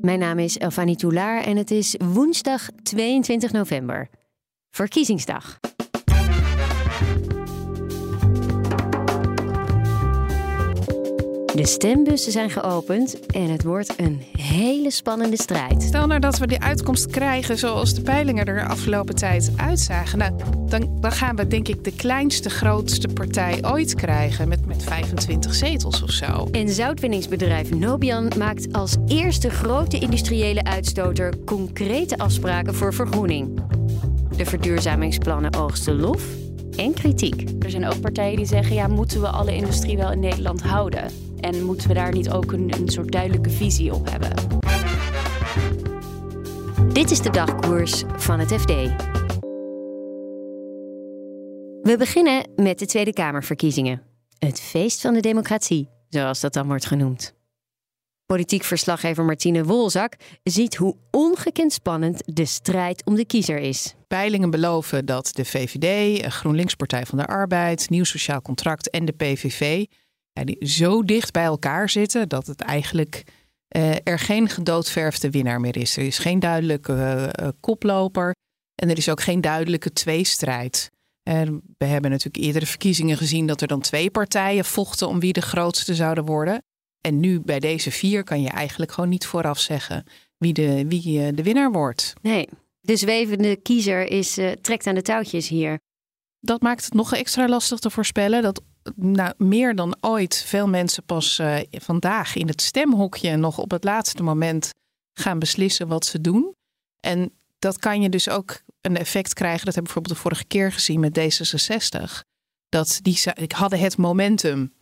Mijn naam is Elfanie Toulaar en het is woensdag 22 november. Verkiezingsdag. De stembussen zijn geopend en het wordt een hele spannende strijd. Stel nou dat we die uitkomst krijgen zoals de peilingen er de afgelopen tijd uitzagen. Nou, dan, dan gaan we denk ik de kleinste, grootste partij ooit krijgen met, met 25 zetels of zo. En zoutwinningsbedrijf Nobian maakt als eerste grote industriële uitstoter concrete afspraken voor vergroening. De verduurzamingsplannen oogsten lof en kritiek. Er zijn ook partijen die zeggen: ja, moeten we alle industrie wel in Nederland houden? En moeten we daar niet ook een, een soort duidelijke visie op hebben? Dit is de dagkoers van het FD. We beginnen met de Tweede Kamerverkiezingen. Het feest van de democratie, zoals dat dan wordt genoemd. Politiek verslaggever Martine Wolzak ziet hoe ongekend spannend de strijd om de kiezer is. Peilingen beloven dat de VVD, GroenLinks Partij van de Arbeid, Nieuw Sociaal Contract en de PVV ja, die zo dicht bij elkaar zitten dat het eigenlijk uh, er geen gedoodverfde winnaar meer is. Er is geen duidelijke uh, koploper en er is ook geen duidelijke tweestrijd. Uh, we hebben natuurlijk eerdere verkiezingen gezien dat er dan twee partijen vochten om wie de grootste zouden worden. En nu bij deze vier kan je eigenlijk gewoon niet vooraf zeggen wie de, wie de winnaar wordt. Nee, de zwevende kiezer is, trekt aan de touwtjes hier. Dat maakt het nog extra lastig te voorspellen. Dat nou, meer dan ooit veel mensen pas uh, vandaag in het stemhokje nog op het laatste moment gaan beslissen wat ze doen. En dat kan je dus ook een effect krijgen. Dat hebben we bijvoorbeeld de vorige keer gezien met D66. Dat die hadden het momentum.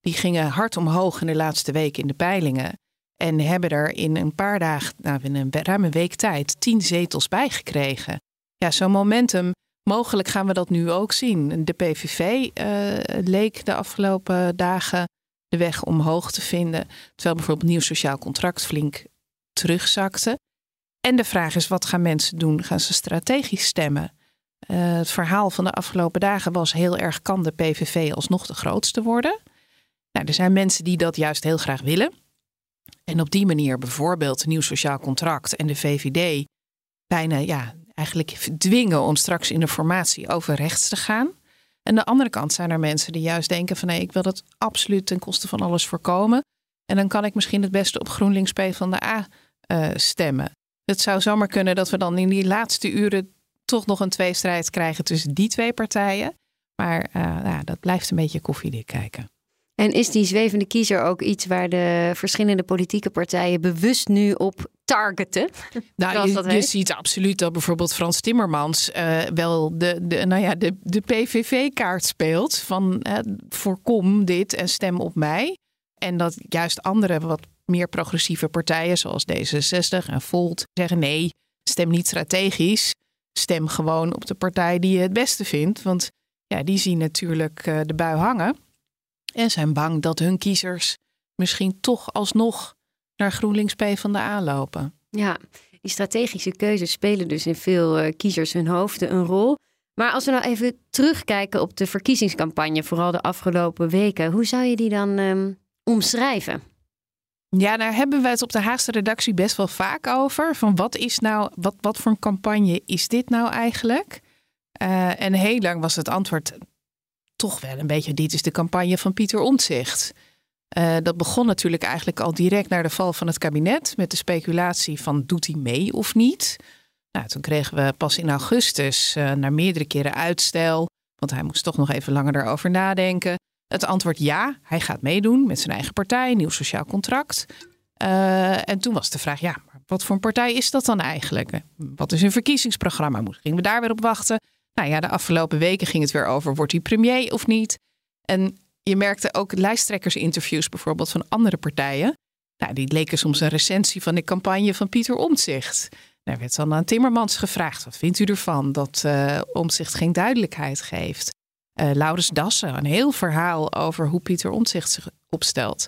Die gingen hard omhoog in de laatste week in de peilingen. En hebben er in een paar dagen, nou in een ruime week tijd, tien zetels bijgekregen. Ja, zo'n momentum Mogelijk gaan we dat nu ook zien. De PVV eh, leek de afgelopen dagen de weg omhoog te vinden. Terwijl bijvoorbeeld nieuw sociaal contract flink terugzakte. En de vraag is, wat gaan mensen doen? Gaan ze strategisch stemmen? Uh, het verhaal van de afgelopen dagen was heel erg, kan de PVV alsnog de grootste worden? Nou, er zijn mensen die dat juist heel graag willen. En op die manier bijvoorbeeld nieuw sociaal contract en de VVD bijna ja, eigenlijk dwingen om straks in de formatie over rechts te gaan. En aan de andere kant zijn er mensen die juist denken van nee, ik wil dat absoluut ten koste van alles voorkomen. En dan kan ik misschien het beste op GroenLinks P van de A uh, stemmen. Het zou zomaar kunnen dat we dan in die laatste uren toch nog een tweestrijd krijgen tussen die twee partijen. Maar uh, ja, dat blijft een beetje koffiedik kijken. En is die zwevende kiezer ook iets waar de verschillende politieke partijen bewust nu op targeten? Nou, je, je, ziet absoluut dat bijvoorbeeld Frans Timmermans uh, wel de, de, nou ja, de, de PVV-kaart speelt. Van uh, voorkom dit en stem op mij. En dat juist andere wat meer progressieve partijen zoals D66 en Volt zeggen nee, stem niet strategisch. Stem gewoon op de partij die je het beste vindt. Want ja, die zien natuurlijk uh, de bui hangen. En zijn bang dat hun kiezers misschien toch alsnog naar GroenLinks P van de aanlopen. Ja, die strategische keuzes spelen dus in veel uh, kiezers hun hoofden een rol. Maar als we nou even terugkijken op de verkiezingscampagne, vooral de afgelopen weken, hoe zou je die dan um, omschrijven? Ja, daar hebben we het op de Haagse redactie best wel vaak over. Van wat is nou, wat, wat voor een campagne is dit nou eigenlijk? Uh, en heel lang was het antwoord toch wel een beetje: dit is de campagne van Pieter Omtzigt. Uh, dat begon natuurlijk eigenlijk al direct na de val van het kabinet met de speculatie van doet hij mee of niet. Nou, toen kregen we pas in augustus uh, na meerdere keren uitstel, want hij moest toch nog even langer daarover nadenken. Het antwoord ja, hij gaat meedoen met zijn eigen partij, nieuw sociaal contract. Uh, en toen was de vraag, ja, maar wat voor een partij is dat dan eigenlijk? Wat is een verkiezingsprogramma? Gingen we daar weer op wachten? Nou ja, de afgelopen weken ging het weer over, wordt hij premier of niet? En je merkte ook lijsttrekkersinterviews bijvoorbeeld van andere partijen. Nou, die leken soms een recensie van de campagne van Pieter Omtzigt. Er werd dan aan Timmermans gevraagd: wat vindt u ervan dat uh, Omtzigt geen duidelijkheid geeft? Uh, Laurens Dassen, een heel verhaal over hoe Pieter Omtzigt zich opstelt.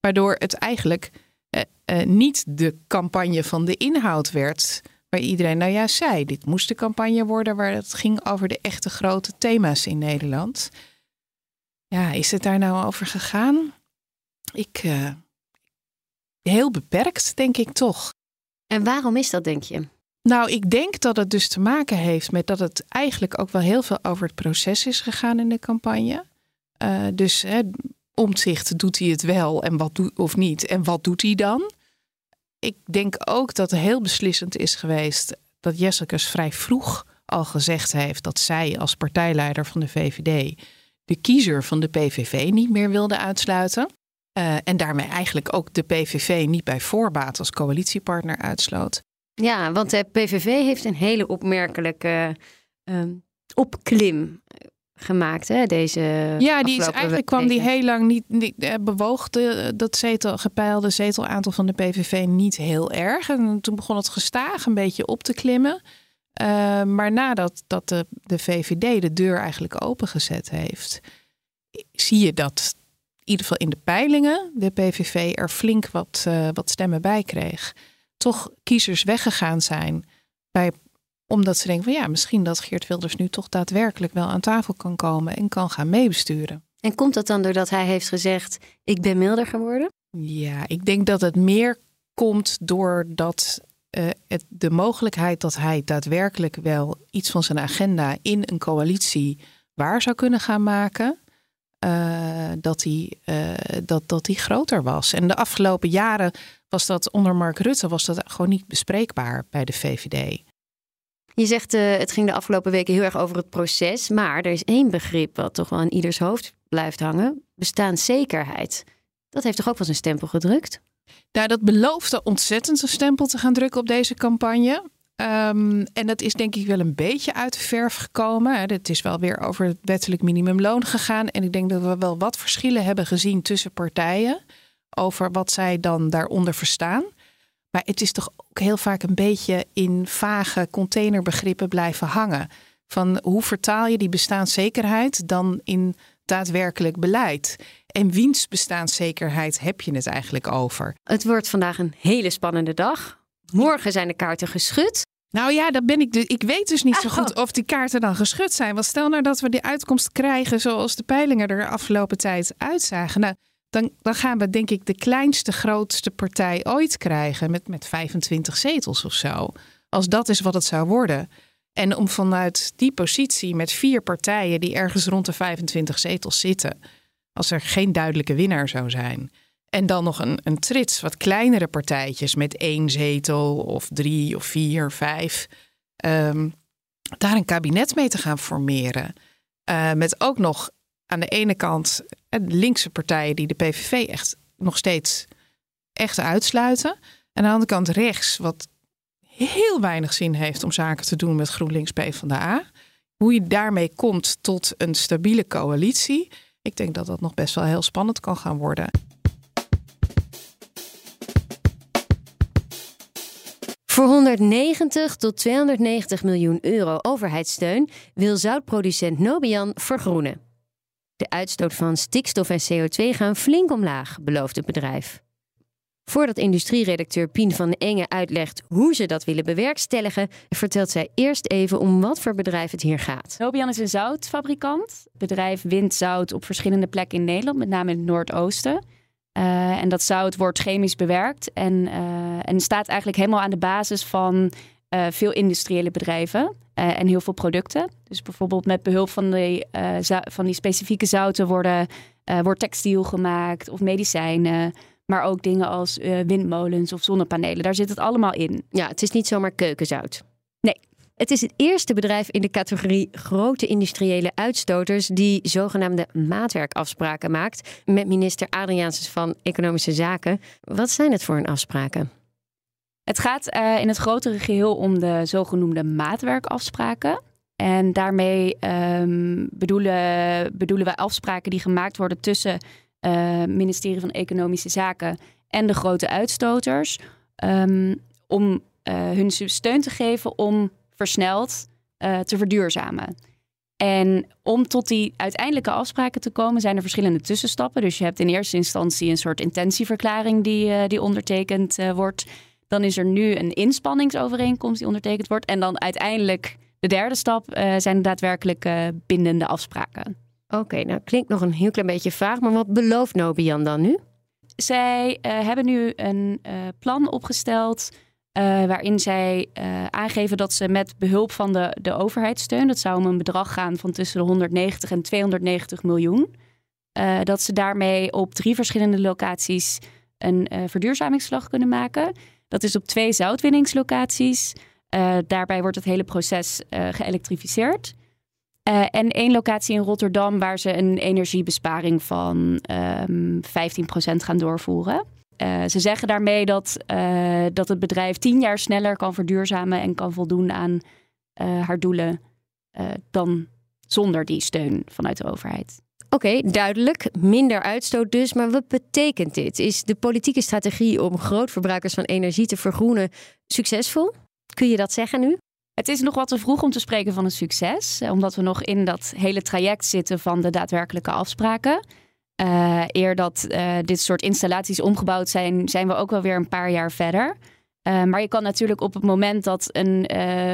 Waardoor het eigenlijk uh, niet de campagne van de inhoud werd, waar iedereen nou ja zei: dit moest de campagne worden waar het ging over de echte grote thema's in Nederland. Ja, is het daar nou over gegaan? Ik. heel beperkt, denk ik toch. En waarom is dat, denk je? Nou, ik denk dat het dus te maken heeft met dat het eigenlijk ook wel heel veel over het proces is gegaan in de campagne. Uh, dus hè, omzicht doet hij het wel en wat doet of niet en wat doet hij dan? Ik denk ook dat het heel beslissend is geweest dat Jessicus vrij vroeg al gezegd heeft dat zij als partijleider van de VVD de kiezer van de PVV niet meer wilde uitsluiten. Uh, en daarmee eigenlijk ook de PVV niet bij voorbaat als coalitiepartner uitsloot. Ja, want de PVV heeft een hele opmerkelijke uh, opklim gemaakt, hè, deze. Ja, die is eigenlijk kwam die heel lang niet, eh, bewoog dat zetel, gepeilde zetelaantal van de PVV niet heel erg. En toen begon het gestaag een beetje op te klimmen. Uh, maar nadat dat de, de VVD de deur eigenlijk opengezet heeft, zie je dat in ieder geval in de peilingen de PVV er flink wat, uh, wat stemmen bij kreeg. Toch kiezers weggegaan zijn bij, omdat ze denken van ja, misschien dat Geert Wilders nu toch daadwerkelijk wel aan tafel kan komen en kan gaan meebesturen. En komt dat dan doordat hij heeft gezegd: Ik ben milder geworden? Ja, ik denk dat het meer komt doordat uh, het, de mogelijkheid dat hij daadwerkelijk wel iets van zijn agenda in een coalitie waar zou kunnen gaan maken. Uh, dat, die, uh, dat, dat die groter was. En de afgelopen jaren was dat onder Mark Rutte was dat gewoon niet bespreekbaar bij de VVD. Je zegt het ging de afgelopen weken heel erg over het proces, maar er is één begrip wat toch wel in ieders hoofd blijft hangen: bestaanszekerheid. Dat heeft toch ook wel zijn stempel gedrukt? Nou, dat beloofde ontzettend een stempel te gaan drukken op deze campagne. Um, en dat is denk ik wel een beetje uit de verf gekomen. Het is wel weer over het wettelijk minimumloon gegaan. En ik denk dat we wel wat verschillen hebben gezien tussen partijen. Over wat zij dan daaronder verstaan. Maar het is toch ook heel vaak een beetje in vage containerbegrippen blijven hangen. Van hoe vertaal je die bestaanszekerheid dan in daadwerkelijk beleid? En wiens bestaanszekerheid heb je het eigenlijk over? Het wordt vandaag een hele spannende dag. Morgen zijn de kaarten geschud. Nou ja, dat ben ik dus. Ik weet dus niet zo goed of die kaarten dan geschud zijn. Want stel nou dat we die uitkomst krijgen zoals de peilingen er de afgelopen tijd uitzagen. Nou, dan, dan gaan we denk ik de kleinste, grootste partij ooit krijgen. Met, met 25 zetels of zo. Als dat is wat het zou worden. En om vanuit die positie met vier partijen die ergens rond de 25 zetels zitten. Als er geen duidelijke winnaar zou zijn en dan nog een, een trits, wat kleinere partijtjes met één zetel of drie of vier, vijf. Um, daar een kabinet mee te gaan formeren. Uh, met ook nog aan de ene kant de linkse partijen die de PVV echt nog steeds echt uitsluiten. En aan de andere kant rechts, wat heel weinig zin heeft om zaken te doen met GroenLinks PvdA. Hoe je daarmee komt tot een stabiele coalitie. Ik denk dat dat nog best wel heel spannend kan gaan worden. Voor 190 tot 290 miljoen euro overheidssteun wil zoutproducent Nobian vergroenen. De uitstoot van stikstof en CO2 gaan flink omlaag, belooft het bedrijf. Voordat industrieredacteur Pien van Enge uitlegt hoe ze dat willen bewerkstelligen, vertelt zij eerst even om wat voor bedrijf het hier gaat. Nobian is een zoutfabrikant. Het bedrijf wint zout op verschillende plekken in Nederland, met name in het Noordoosten. Uh, en dat zout wordt chemisch bewerkt en, uh, en staat eigenlijk helemaal aan de basis van uh, veel industriële bedrijven en heel veel producten. Dus bijvoorbeeld met behulp van die, van die specifieke zouten worden, wordt textiel gemaakt of medicijnen. Maar ook dingen als windmolens of zonnepanelen. Daar zit het allemaal in. Ja, het is niet zomaar keukenzout. Nee, het is het eerste bedrijf in de categorie grote industriële uitstoters die zogenaamde maatwerkafspraken maakt met minister Adriaansens van Economische Zaken. Wat zijn het voor een afspraken? Het gaat uh, in het grotere geheel om de zogenoemde maatwerkafspraken. En daarmee um, bedoelen, bedoelen wij afspraken die gemaakt worden tussen uh, ministerie van Economische Zaken en de grote uitstoters. Um, om hun steun te geven om versneld te verduurzamen. En om tot die uiteindelijke afspraken te komen, zijn er verschillende tussenstappen. Dus je hebt in eerste instantie een soort intentieverklaring die, die ondertekend wordt. Dan is er nu een inspanningsovereenkomst die ondertekend wordt. En dan uiteindelijk de derde stap zijn daadwerkelijk bindende afspraken. Oké, nou klinkt nog een heel klein beetje vaag, maar wat belooft Nobian dan nu? Zij uh, hebben nu een plan opgesteld waarin zij aangeven dat ze met behulp van de, de overheidssteun, dat zou om een bedrag gaan van tussen de 190 en 290 miljoen, dat ze daarmee op drie verschillende locaties een verduurzamingsslag kunnen maken. Dat is op twee zoutwinningslocaties. Daarbij wordt het hele proces geëlektrificeerd. Uh, en één locatie in Rotterdam waar ze een energiebesparing van um, ehm, 15% gaan doorvoeren. ze zeggen daarmee dat, dat het bedrijf tien jaar sneller kan verduurzamen en kan voldoen aan haar doelen dan zonder die steun vanuit de overheid. Oké, duidelijk. Minder uitstoot dus. Maar wat betekent dit? Is de politieke strategie om grootverbruikers van energie te vergroenen succesvol? Kun je dat zeggen nu? Het is nog wat te vroeg om te spreken van een succes, omdat we nog in dat hele traject zitten van de daadwerkelijke afspraken. Uh, eer dat uh, dit soort installaties omgebouwd zijn, zijn we ook wel weer een paar jaar verder. Maar je kan natuurlijk op het moment dat een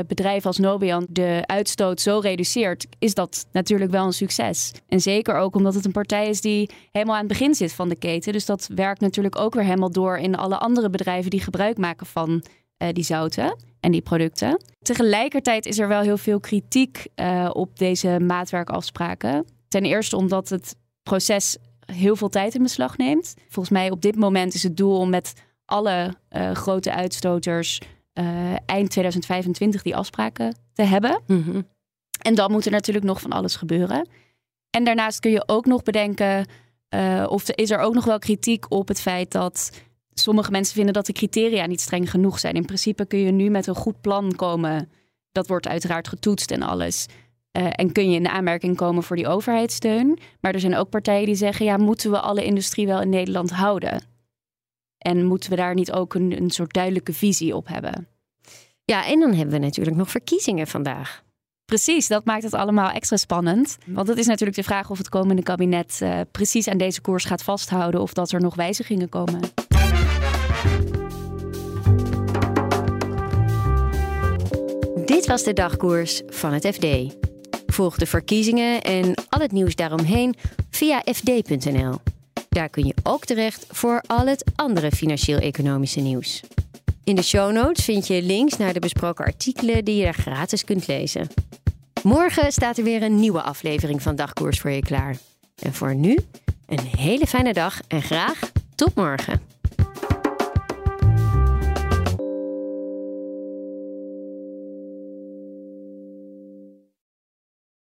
bedrijf als Nobian de uitstoot zo reduceert, is dat natuurlijk wel een succes. En zeker ook omdat het een partij is die helemaal aan het begin zit van de keten. Dus dat werkt natuurlijk ook weer helemaal door in alle andere bedrijven die gebruik maken van die zouten en die producten. Tegelijkertijd is er wel heel veel kritiek uh, op deze maatwerkafspraken. Ten eerste omdat het proces heel veel tijd in beslag neemt. Volgens mij op dit moment is het doel om met alle uh, grote uitstoters uh, eind 2025 die afspraken te hebben. Mm En dan moet er natuurlijk nog van alles gebeuren. En daarnaast kun je ook nog bedenken, of is er ook nog wel kritiek op het feit dat sommige mensen vinden dat de criteria niet streng genoeg zijn. In principe kun je nu met een goed plan komen. Dat wordt uiteraard getoetst en alles. Uh, en kun je in de aanmerking komen voor die overheidssteun. Maar er zijn ook partijen die zeggen: ja, moeten we alle industrie wel in Nederland houden? En moeten we daar niet ook een, een soort duidelijke visie op hebben? Ja, en dan hebben we natuurlijk nog verkiezingen vandaag. Precies, dat maakt het allemaal extra spannend. Want het is natuurlijk de vraag of het komende kabinet uh, precies aan deze koers gaat vasthouden of dat er nog wijzigingen komen. Dit was de dagkoers van het FD. Volg de verkiezingen en al het nieuws daaromheen via fd.nl. Daar kun je ook terecht voor al het andere financieel-economische nieuws. In de show notes vind je links naar de besproken artikelen die je daar gratis kunt lezen. Morgen staat er weer een nieuwe aflevering van Dagkoers voor je klaar. En voor nu, een hele fijne dag en graag tot morgen.